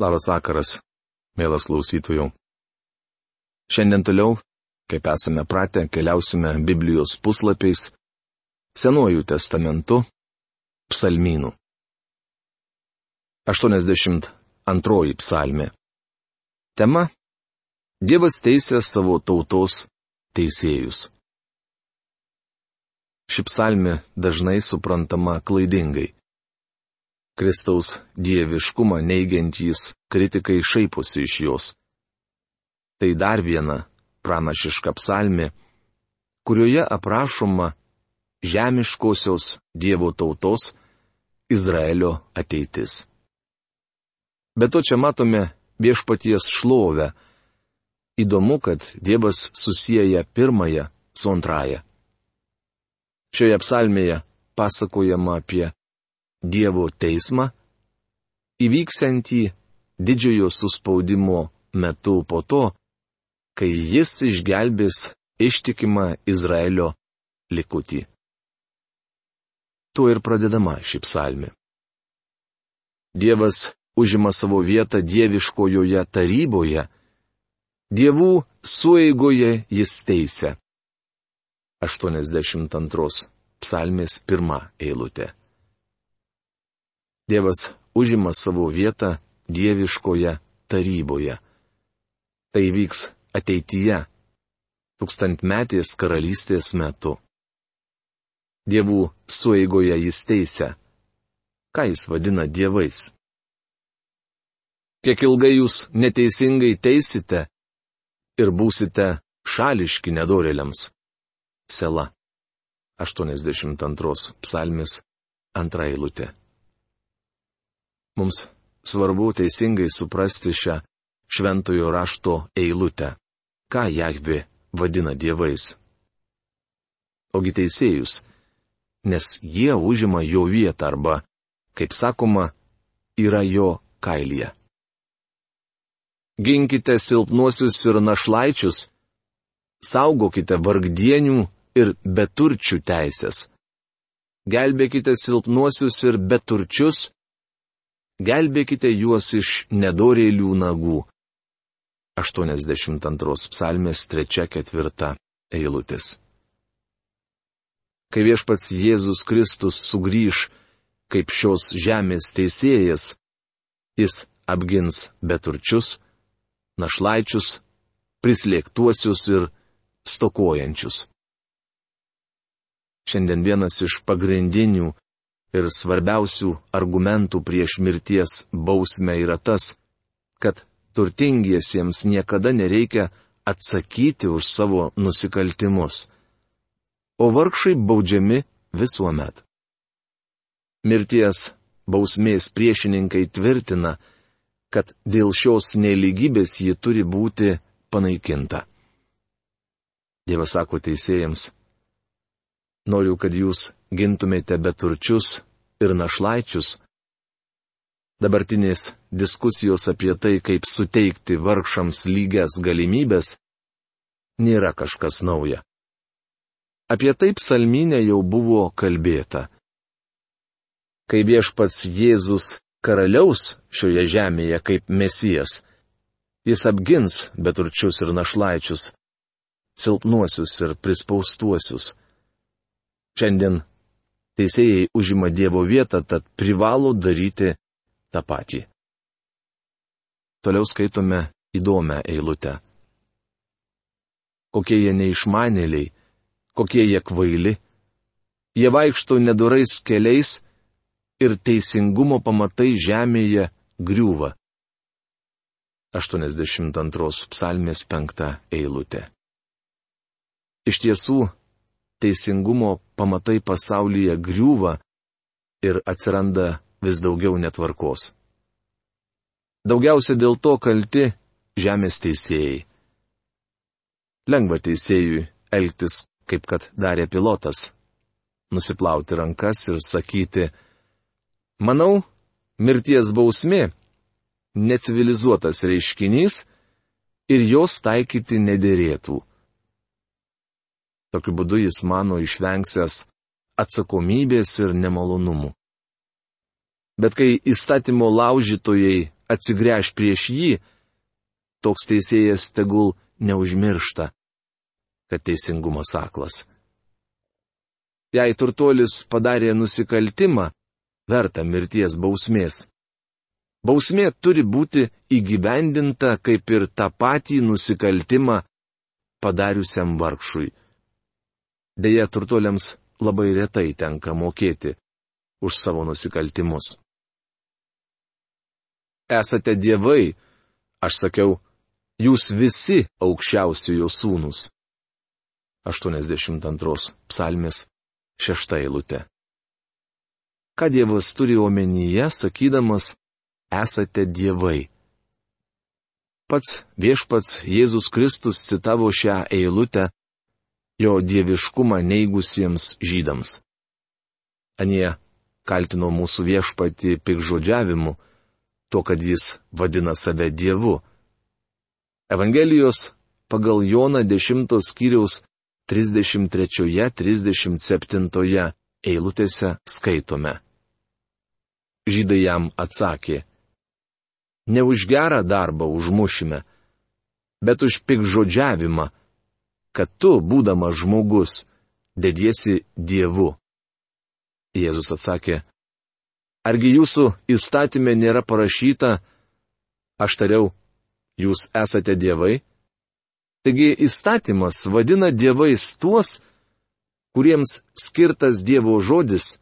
Labas vakaras, mielas klausytojų. Šiandien toliau, kaip esame pratę, keliausime Biblijos puslapiais, Senuoju testamentu, psalmynų. 82 psalmė. Tema - Dievas teisė savo tautos teisėjus. Ši psalmė dažnai suprantama klaidingai. Kristaus dieviškumą neigiantys kritikai šaiposi iš jos. Tai dar viena pranašiška psalmė, kurioje aprašoma žemiškosios Dievo tautos Izraelio ateitis. Bet to čia matome viešpaties šlovę. Įdomu, kad Dievas susijęja pirmąją su antraja. Šioje psalmėje pasakojama apie Dievo teismą, įvyksiantį didžiojo suspaudimo metu po to, kai jis išgelbės ištikimą Izraelio likutį. Tuo ir pradedama ši psalmė. Dievas užima savo vietą dieviškojoje taryboje, dievų sueigoje jis teisė. 82 psalmės pirmą eilutę. Dievas užima savo vietą dieviškoje taryboje. Tai vyks ateityje, tūkstantmetės karalystės metu. Dievų sueigoje jis teisė. Ką jis vadina dievais? Kiek ilgai jūs neteisingai teisite ir būsite šališki nedorėliams? Sela. 82 psalmis antra eilutė. Mums svarbu teisingai suprasti šią šventojo rašto eilutę, ką Jahvi vadina dievais. Ogi teisėjus, nes jie užima jo vietą arba, kaip sakoma, yra jo kailyje. Ginkite silpnuosius ir našlaičius, saugokite vargdienių ir beturčių teisės. Gelbėkite silpnuosius ir beturčius, gelbėkite juos iš nedorėlių nagų. 82 psalmės 3-4 eilutės. Kai viešpats Jėzus Kristus sugrįž kaip šios žemės teisėjas, jis apgins beturčius, našlaičius, prislėgtuosius ir stokojančius. Šiandien vienas iš pagrindinių ir svarbiausių argumentų prieš mirties bausmę yra tas, kad turtingiesiems niekada nereikia atsakyti už savo nusikaltimus, o vargšai baudžiami visuomet. Mirties bausmės priešininkai tvirtina, kad dėl šios neligybės ji turi būti panaikinta. Dievas sako teisėjams, Noriu, kad jūs gintumėte beturčius ir našlaičius. Dabartinės diskusijos apie tai, kaip suteikti vargšams lygias galimybės, nėra kažkas nauja. Apie tai psalminė jau buvo kalbėta. Kai viešpats Jėzus karaliaus šioje žemėje kaip mesijas, jis apgins beturčius ir našlaičius, silpnuosius ir prispaustuosius. Šiandien teisėjai užima Dievo vietą, tad privalo daryti tą patį. Toliau skaitome įdomią eilutę. Kokie jie neišmanėliai, kokie jie kvaili, jie vaikšto nedurais keliais ir teisingumo pamatai žemėje griūva. 82 psalmės 5 eilutė. Iš tiesų, teisingumo pamatai pasaulyje griūva ir atsiranda vis daugiau netvarkos. Daugiausia dėl to kalti žemės teisėjai. Lengva teisėjui elgtis, kaip kad darė pilotas. Nusiplauti rankas ir sakyti, manau, mirties bausmė - necivilizuotas reiškinys ir jos taikyti nedėrėtų. Tokiu būdu jis mano išvengsęs atsakomybės ir nemalonumų. Bet kai įstatymo laužytojai atsigręž prieš jį, toks teisėjas tegul neužmiršta, kad teisingumas aklas. Jei turtuolis padarė nusikaltimą, verta mirties bausmės. Bausmė turi būti įgyvendinta kaip ir tą patį nusikaltimą padariusiam vargšui. Deja, turtuoliams labai retai tenka mokėti už savo nusikaltimus. Esate dievai, aš sakiau, jūs visi aukščiausiojo sūnus. 82 psalmės 6 eilutė. Ką Dievas turi omenyje, sakydamas, esate dievai? Pats viešpats Jėzus Kristus citavo šią eilutę jo dieviškumą neigusiems žydams. Anie kaltino mūsų viešpati pikžodžiavimu, tuo, kad jis vadina save Dievu. Evangelijos pagal Joną 10 skyriaus 33-37 eilutėse skaitome. Žydai jam atsakė. Ne už gerą darbą užmušime, bet už pikžodžiavimą, kad tu, būdamas žmogus, dediesi Dievu. Jėzus atsakė, argi jūsų įstatymė nėra parašyta, aš tariau, jūs esate dievai? Taigi įstatymas vadina dievais tuos, kuriems skirtas Dievo žodis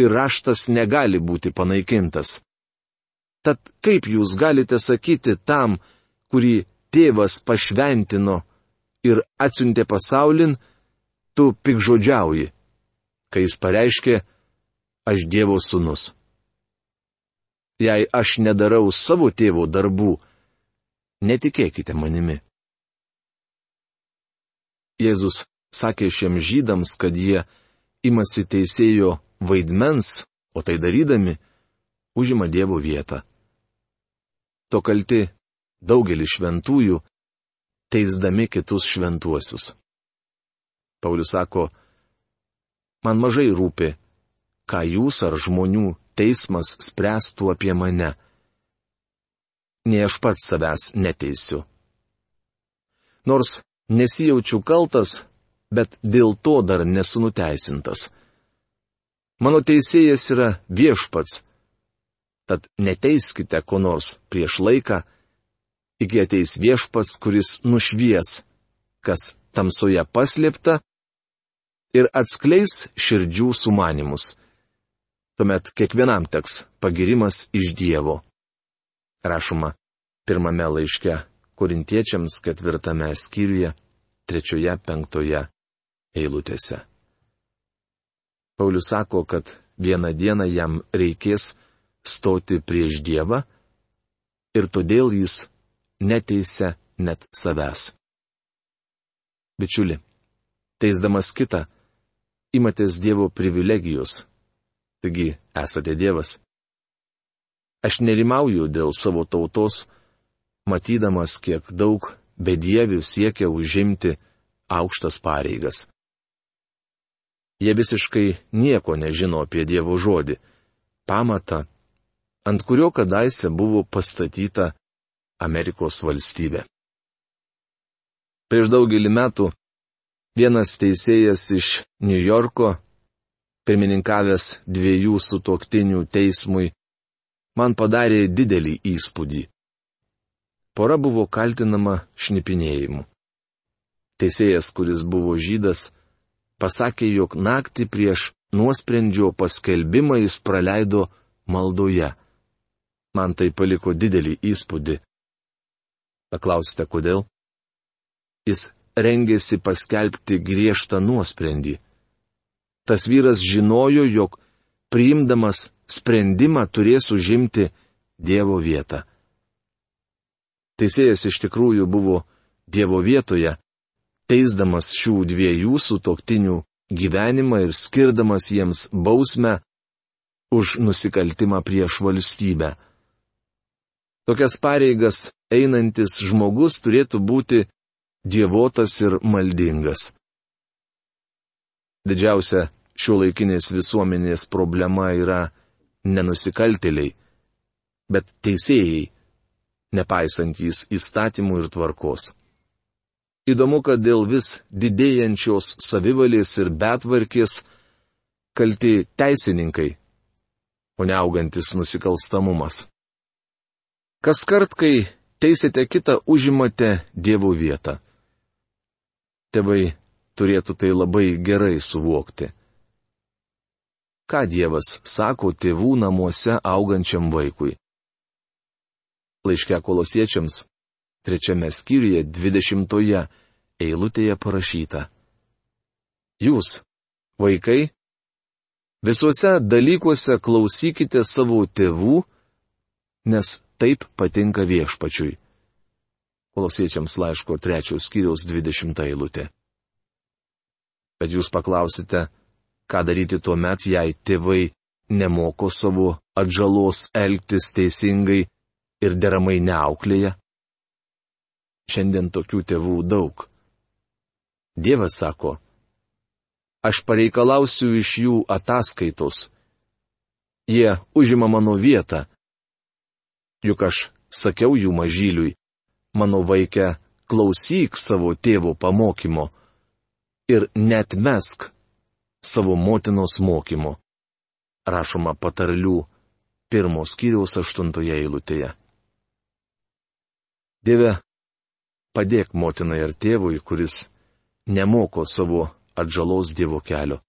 ir raštas negali būti panaikintas. Tad kaip jūs galite sakyti tam, kurį tėvas pašventino ir atsiuntė pasaulin, tu pikžodžiauji? kai jis pareiškė, aš Dievo sūnus. Jei aš nedarau savo tėvo darbų, netikėkite manimi. Jėzus sakė šiems žydams, kad jie imasi teisėjo vaidmens, o tai darydami, užima Dievo vietą. To kalti daugelis šventųjų, teisdami kitus šventuosius. Paulius sako, Man mažai rūpi, ką jūs ar žmonių teismas spręstų apie mane. Ne aš pats savęs neteisiu. Nors nesijaučiu kaltas, bet dėl to dar nesu nuteisintas. Mano teisėjas yra viešpats. Tad neteiskite ko nors prieš laiką, iki ateis viešpats, kuris nušvies, kas tamsoje paslėpta ir atskleis širdžių sumanimus. Tuomet kiekvienam teks pagirimas iš Dievo. Rašoma pirmame laiške korintiečiams ketvirtame skyriuje, trečioje, penktoje eilutėse. Paulius sako, kad vieną dieną jam reikės stoti prieš Dievą ir todėl jis neteisia net savęs. Bičiuli, teisdamas kitą, imatės Dievo privilegijos. Taigi esate Dievas. Aš nerimauju dėl savo tautos, matydamas, kiek daug bedievių siekia užimti aukštas pareigas. Jie visiškai nieko nežino apie Dievo žodį, pamatą, ant kurio kadaise buvo pastatyta Amerikos valstybė. Prieš daugelį metų Vienas teisėjas iš New Yorko, pirmininkavęs dviejų sutoktinių teismui, man padarė didelį įspūdį. Pora buvo kaltinama šnipinėjimu. Teisėjas, kuris buvo žydas, pasakė, jog naktį prieš nuosprendžio paskelbimą jis praleido maldoje. Man tai paliko didelį įspūdį. Paklausite, kodėl? Jis rengėsi paskelbti griežtą nuosprendį. Tas vyras žinojo, jog priimdamas sprendimą turės užimti Dievo vietą. Teisėjas iš tikrųjų buvo Dievo vietoje, teisdamas šių dviejų sutoktinių gyvenimą ir skirdamas jiems bausmę už nusikaltimą prieš valstybę. Tokias pareigas einantis žmogus turėtų būti dievotas ir maldingas. Didžiausia šio laikinės visuomenės problema yra nenusikaltėliai. bet teisėjai, nepaisantys įstatymų ir tvarkos. Įdomu, kad dėl vis didėjančios savivalės ir betvarkės kalti teisininkai, o neaugantis nusikalstamumas. Kas kart, kai teisite kitą, užimate Dievo vietą. Tėvai turėtų tai labai gerai suvokti. Ką Dievas sako tėvų namuose augančiam vaikui? Laiške kolosiečiams, trečiame skyriuje, dvidešimtoje eilutėje parašyta. Jūs, vaikai, visuose dalykuose klausykite savo tėvų, nes taip patinka viešpačiui. Kolosiečiams laiško trečios skyriaus 20 eilutė. Bet jūs paklausite, ką daryti tuo met, jei tėvai nemoko savo atžalos elgtis teisingai ir deramai neauklėja? Šiandien tokių tėvų daug. Dievas sako, aš pareikalausiu iš jų ataskaitos. Jie užima mano vietą, Juk aš sakiau jų mažyliui, mano vaikė, klausyk savo tėvo pamokymo ir net mesk savo motinos mokymo. Rašoma patarlių pirmos kiriaus aštuntoje eilutėje. Dieve, padėk motinai ar tėvui, kuris nemoko savo atžalos Dievo kelio.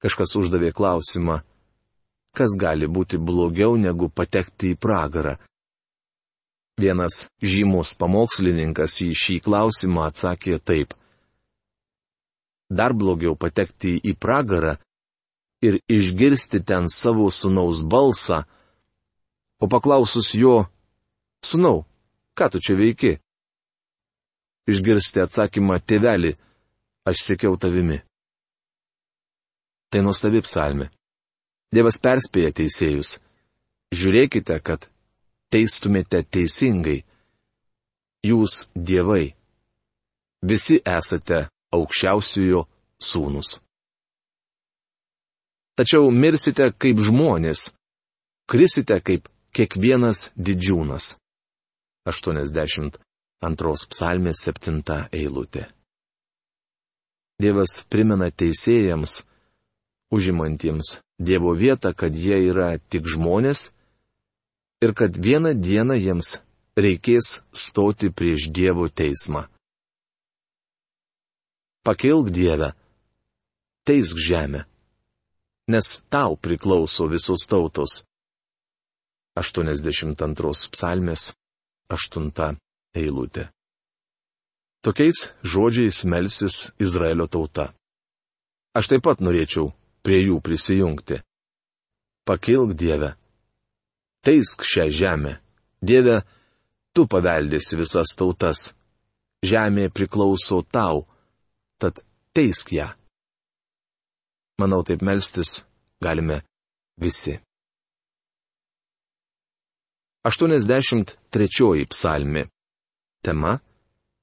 Kažkas uždavė klausimą, kas gali būti blogiau negu patekti į pragarą. Vienas žymus pamokslininkas į šį klausimą atsakė taip. Dar blogiau patekti į pragarą ir išgirsti ten savo sunaus balsą, o paklausus jo, sunau, ką tu čia veiki? Išgirsti atsakymą, tėveli, aš sėkiau tavimi. Tai nuostabi psalmi. Dievas perspėja teisėjus. Žiūrėkite, kad teistumėte teisingai. Jūs dievai. Visi esate aukščiausiojo sūnus. Tačiau mirsite kaip žmonės, krisite kaip kiekvienas didžiūnas. 82 psalmės 7 eilutė. Dievas primena teisėjams, užimantiems Dievo vietą, kad jie yra tik žmonės ir kad vieną dieną jiems reikės stoti prieš Dievo teismą. Pakilk Dievę, teisk žemę, nes tau priklauso visos tautos. 82 psalmės, 8 eilutė. Tokiais žodžiais melsis Izraelio tauta. Aš taip pat norėčiau prie jų prisijungti. Pakilk Dieve. Teisk šią žemę. Dieve, tu paveldėsi visas tautas. Žemė priklauso tau, tad teisk ją. Manau, taip melstis galime visi. 83 psalmi. Tema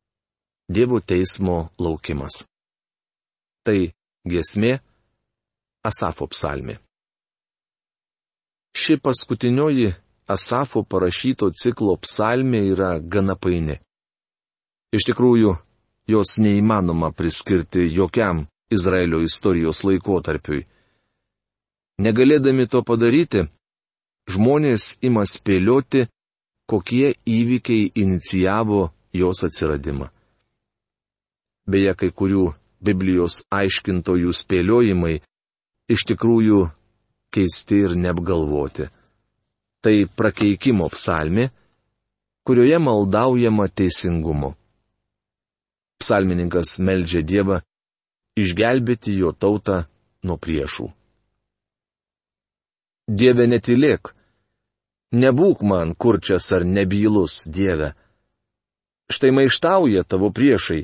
- Dievo teismo laukimas. Tai giesmė Asafo psalmi. Ši paskutinioji Asafo parašyto ciklo psalmė yra gana paini. Iš tikrųjų, jos neįmanoma priskirti jokiam Izraelio istorijos laikotarpiui. Negalėdami to padaryti, žmonės ima spėlioti, kokie įvykiai inicijavo jos atsiradimą. Beje, kai kurių Biblijos aiškintojų spėliojimai iš tikrųjų keisti ir neapgalvoti. Tai prakeikimo psalmi, kurioje maldaujama teisingumu. Psalmininkas meldžia Dievą išgelbėti jo tautą nuo priešų. Dieve netilėk, nebūk man kurčias ar nebylus, Dieve. Štai maištauja tavo priešai,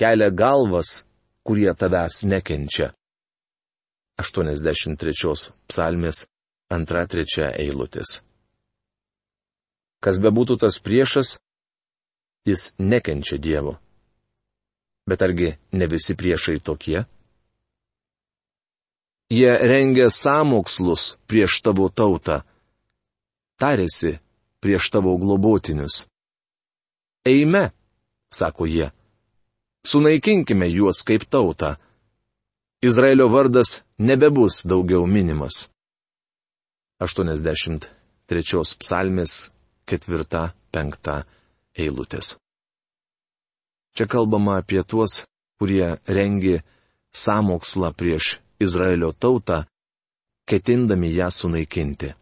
kelia galvas, kurie tavęs nekenčia. 83 psalmės 2-3 eilutės. Kas bebūtų tas priešas, jis nekenčia Dievo. Bet argi ne visi priešai tokie? Jie rengia samokslus prieš tavo tautą, tarėsi prieš tavo globotinius. Eime, sako jie, sunaikinkime juos kaip tautą. Izraelio vardas nebebus daugiau minimas. 83 psalmės 4-5 eilutės. Čia kalbama apie tuos, kurie rengi samokslą prieš Izraelio tautą, ketindami ją sunaikinti.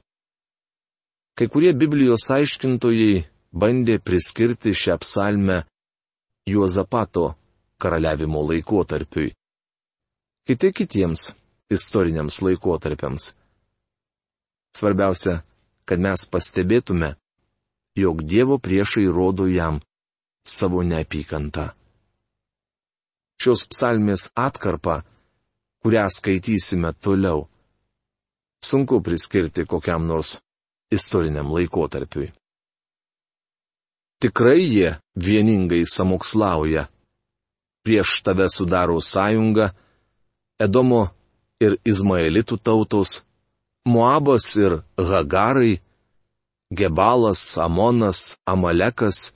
Kai kurie Biblijos aiškintojai bandė priskirti šią psalmę Juozapato karaliavimo laikotarpiui. Kiti kitiems istoriniams laikotarpiams. Svarbiausia, kad mes pastebėtume, jog Dievo priešai rodo jam savo neapykantą. Šios psalmės atkarpa, kurią skaitysime toliau, sunku priskirti kokiam nors istoriniam laikotarpiui. Tikrai jie vieningai samokslauja. Prieš tave sudaro sąjungą Edomo ir Izmaelitų tautos, Moabas ir Hagarai, Gebalas, Amonas, Amalekas,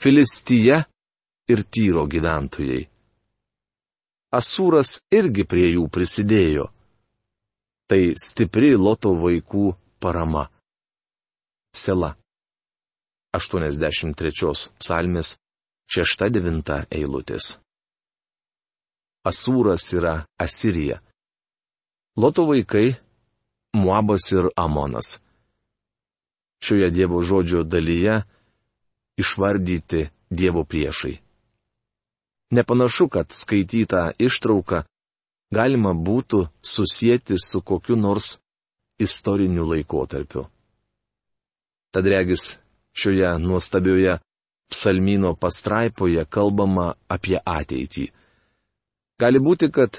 Filistija ir Tyro gyventojai. Asūras irgi prie jų prisidėjo. Tai stipri Loto vaikų parama. Sela. 83 psalmis 6-9 eilutės. Asūras yra Asirija. Loto vaikai - Muabas ir Amonas. Šioje Dievo žodžio dalyje išvardyti Dievo priešai. Nepanašu, kad skaitytą ištrauką galima būtų susijęti su kokiu nors istoriniu laikotarpiu. Tad regis, šioje nuostabioje psalmino pastraipoje kalbama apie ateitį. Gali būti, kad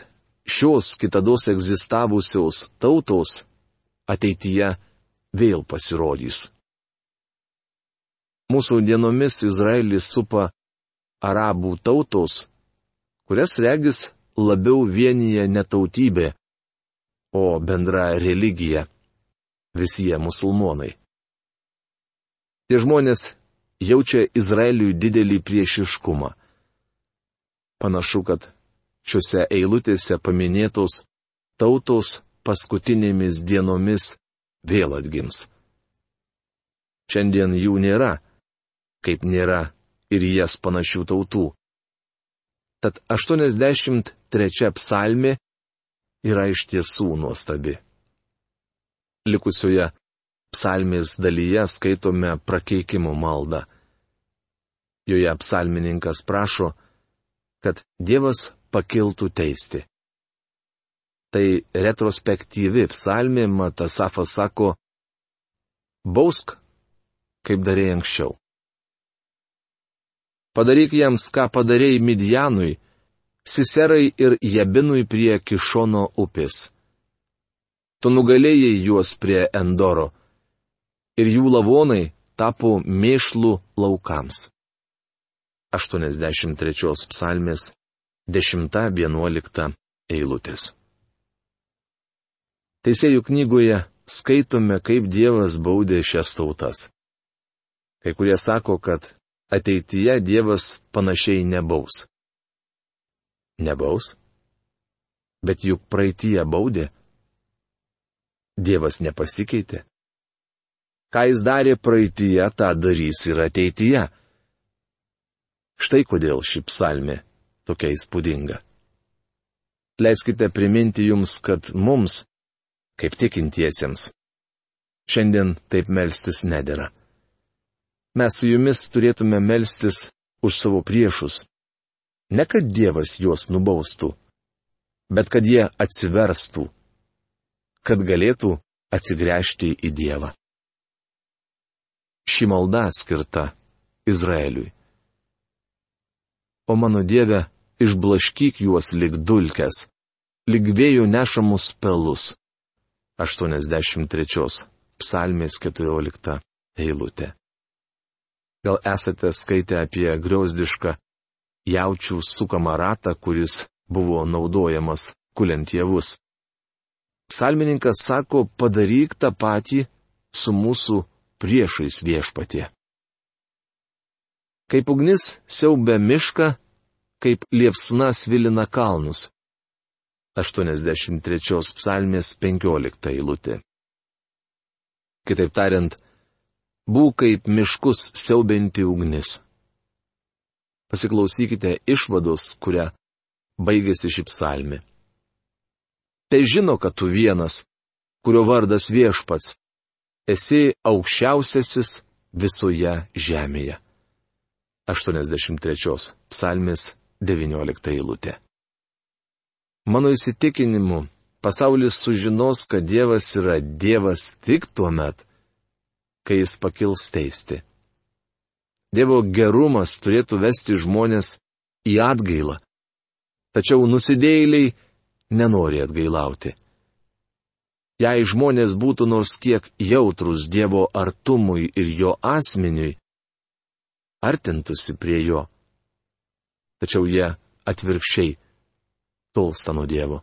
šios kitados egzistavusios tautos ateityje vėl pasirodys. Mūsų dienomis Izraelis supa arabų tautos, kurias regis labiau vienyje netautybė, o bendra religija - visi jie musulmonai. Tie žmonės jaučia Izraeliui didelį priešiškumą. Panašu, kad šiuose eilutėse paminėtos tautos paskutinėmis dienomis vėl atgims. Šiandien jų nėra, kaip nėra ir jas panašių tautų. Tad 83 psalmė yra iš tiesų nuostabi. Likusioje psalmės dalyje skaitome prakeikimo maldą. Joje psalmininkas prašo, kad Dievas pakiltų teisti. Tai retrospektyvi psalmė Matasafas sako, bausk, kaip darėjai anksčiau. Padaryk jiems, ką padarėjai Midjanui, Siserai ir Jabinui prie Kišono upės. Tu nugalėjai juos prie Endoro ir jų lavonai tapo mėšlų laukams. 83 psalmės 10-11 eilutės. Teisėjų knygoje skaitome, kaip Dievas baudė šias tautas. Kai kurie sako, kad ateityje Dievas panašiai nebaus. Nebaus? Bet juk praeitie baudė. Dievas nepasikeitė. Ką jis darė praeitie, tą darys ir ateityje. Štai kodėl ši psalmė tokia įspūdinga. Leiskite priminti jums, kad mums, kaip tikintiesiems, šiandien taip melstis nedėra. Mes su jumis turėtume melstis už savo priešus. Ne kad Dievas juos nubaustų, bet kad jie atsiverstų, kad galėtų atsigręžti į Dievą. Ši malda skirta Izraeliui. O mano Dieve, išblaškyk juos lik dulkes, lik vėjų nešamus pelus. 83 psalmės 14 eilutė. Gal esate skaitę apie griauzdišką jaučių sukamą ratą, kuris buvo naudojamas kuliant javus. Psalmininkas sako, padaryk tą patį su mūsų priešais viešpatie. Kaip ugnis siaubia mišką, kaip liepsna svilina kalnus. 83 psalmės 15 eilutė. Kitaip tariant, būk kaip miškus siaubinti ugnis. Pasiklausykite išvados, kurią baigėsi ši psalmi. Tai žino, kad tu vienas, kurio vardas viešpats, esi aukščiausiasis visoje žemėje. 83 psalmis 19 eilutė. Mano įsitikinimu, pasaulis sužinos, kad Dievas yra Dievas tik tuo met, kai jis pakils teisti. Dievo gerumas turėtų vesti žmonės į atgailą. Tačiau nusidėjėliai nenori atgailauti. Jei žmonės būtų nors kiek jautrus Dievo artumui ir jo asmeniui, artintųsi prie jo. Tačiau jie atvirkščiai tolsta nuo Dievo.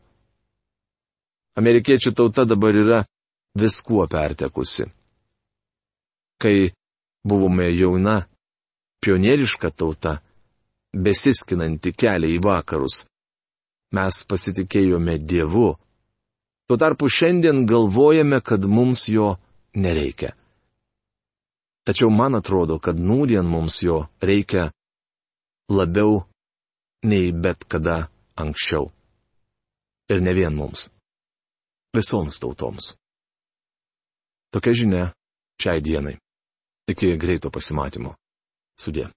Amerikiečių tauta dabar yra viskuo pertekusi. Kai buvome jauna, pionieriška tauta, besiskinanti kelią į vakarus, mes pasitikėjome Dievu, Tuo tarpu šiandien galvojame, kad mums jo nereikia. Tačiau man atrodo, kad nūdien mums jo reikia labiau nei bet kada anksčiau. Ir ne vien mums. Visoms tautoms. Tokia žinia šiai dienai. Iki greito pasimatymo. Sudė.